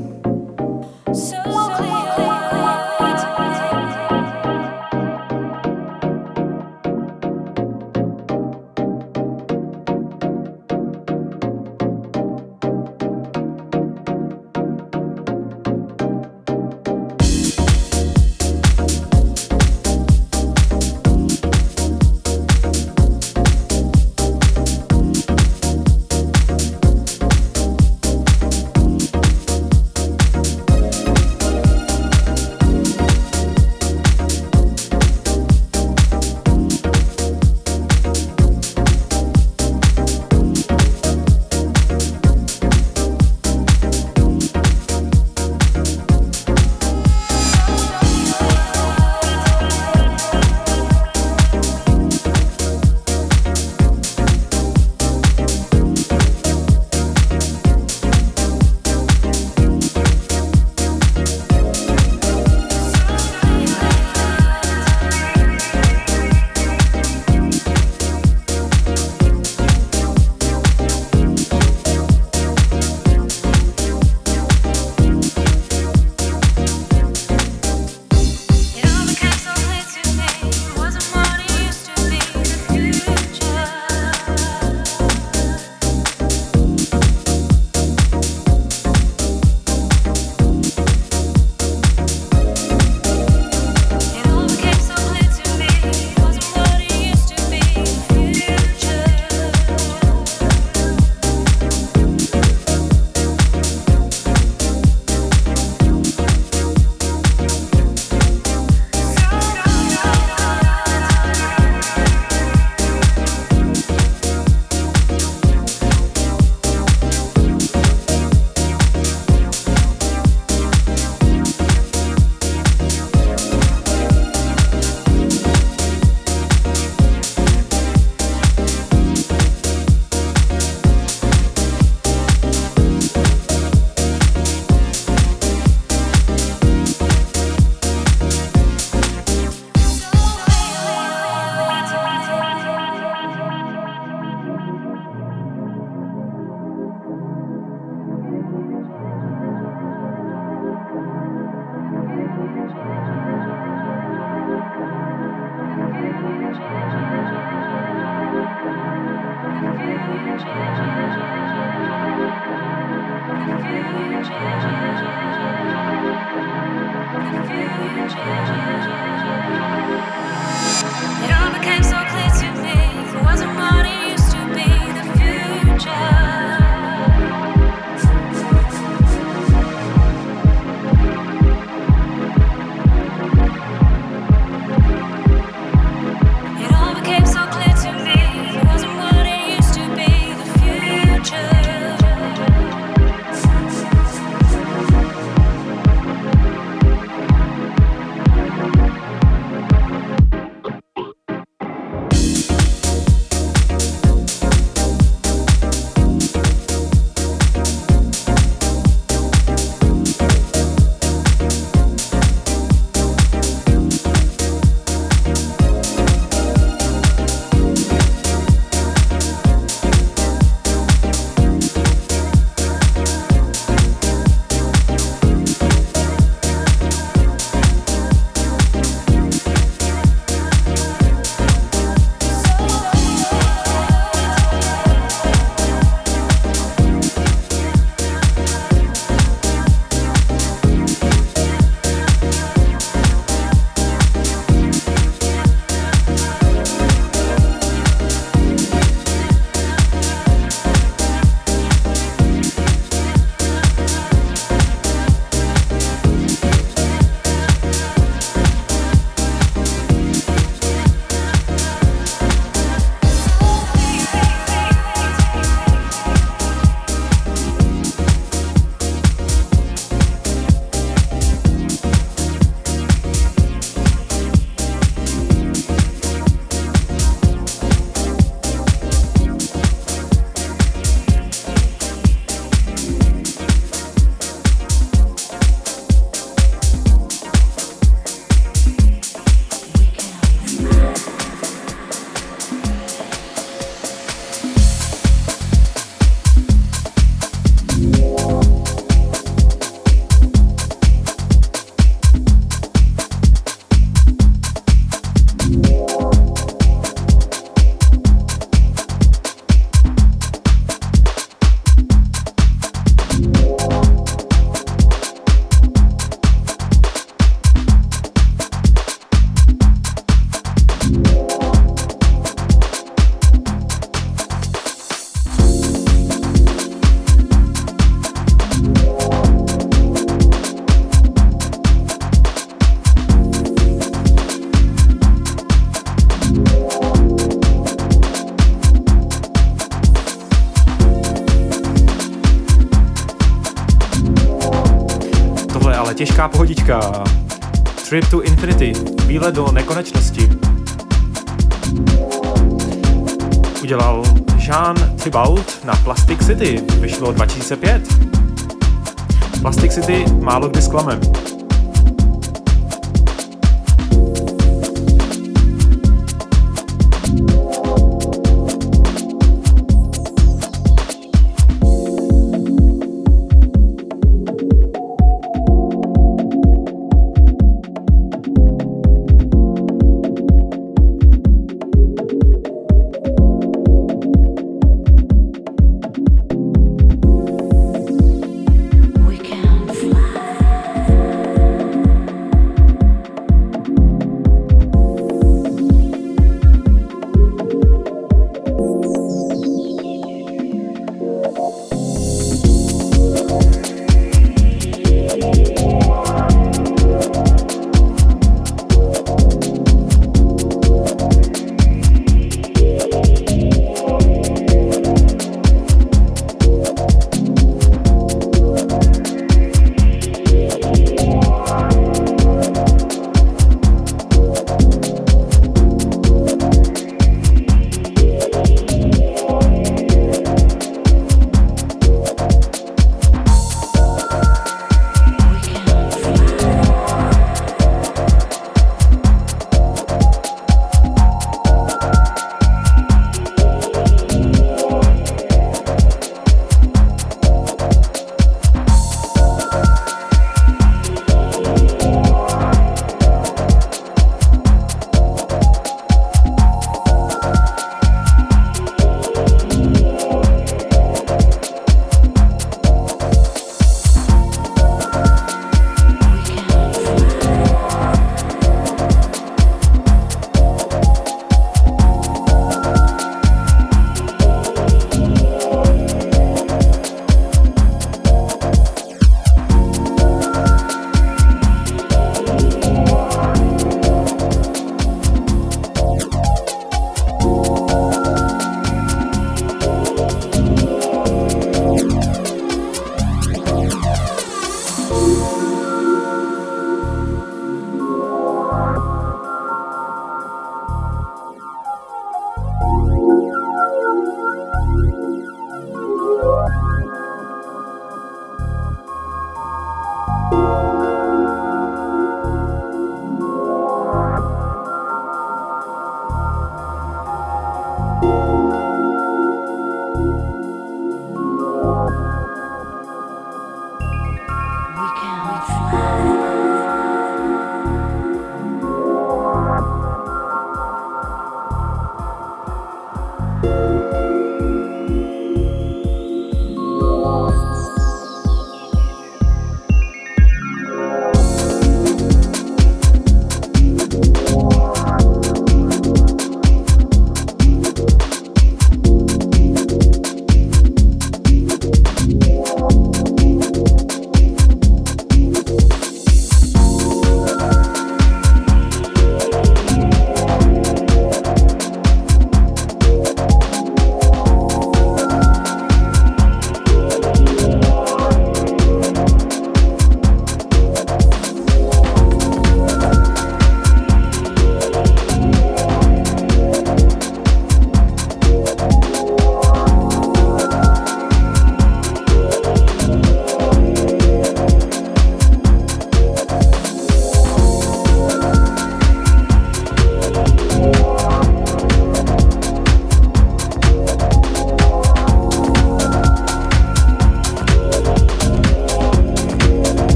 City málo kdy zklame.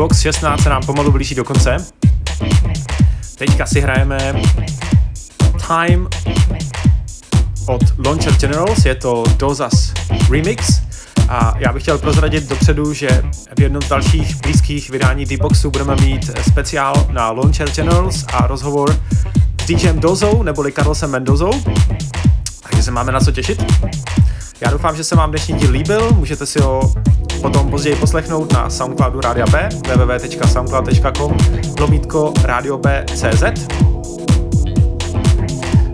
D-Box 16 se nám pomalu blíží do konce. Teďka si hrajeme Time od Launcher Generals, je to Dozas Remix a já bych chtěl prozradit dopředu, že v jednom z dalších blízkých vydání D-Boxu budeme mít speciál na Launcher Generals a rozhovor s DJem Dozou neboli Carlosem Mendozou, takže se máme na co těšit. Já doufám, že se vám dnešní díl líbil, můžete si ho potom později poslechnout na Soundcloudu Rádia B, www.soundcloud.com, lomítko Radio B.cz.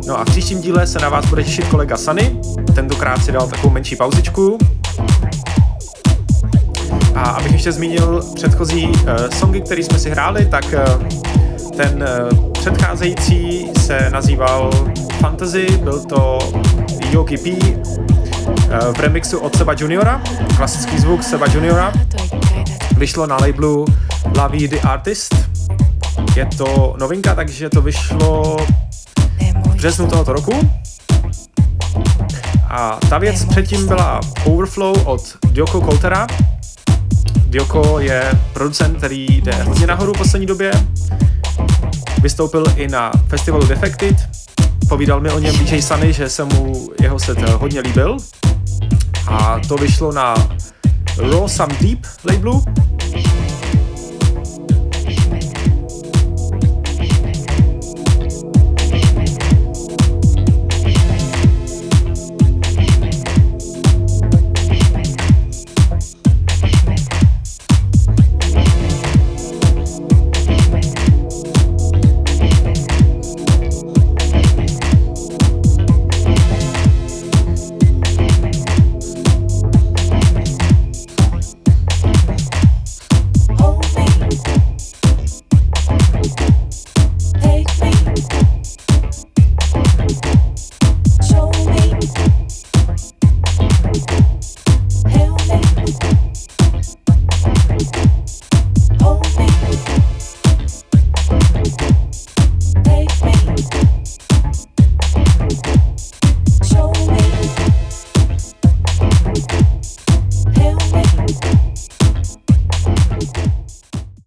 No a v příštím díle se na vás bude těšit kolega Sany, tentokrát si dal takovou menší pauzičku. A abych ještě zmínil předchozí uh, songy, které jsme si hráli, tak uh, ten uh, předcházející se nazýval Fantasy, byl to Yogi P v remixu od Seba Juniora, klasický zvuk Seba Juniora. Vyšlo na labelu La Vie the Artist. Je to novinka, takže to vyšlo v březnu tohoto roku. A ta věc předtím byla Overflow od Dioko Coultera. Dioko je producent, který jde hodně nahoru v poslední době. Vystoupil i na festivalu Defected. Povídal mi o něm DJ Sunny, že se mu jeho set hodně líbil. A to vyšlo na Raw Some Deep labelu.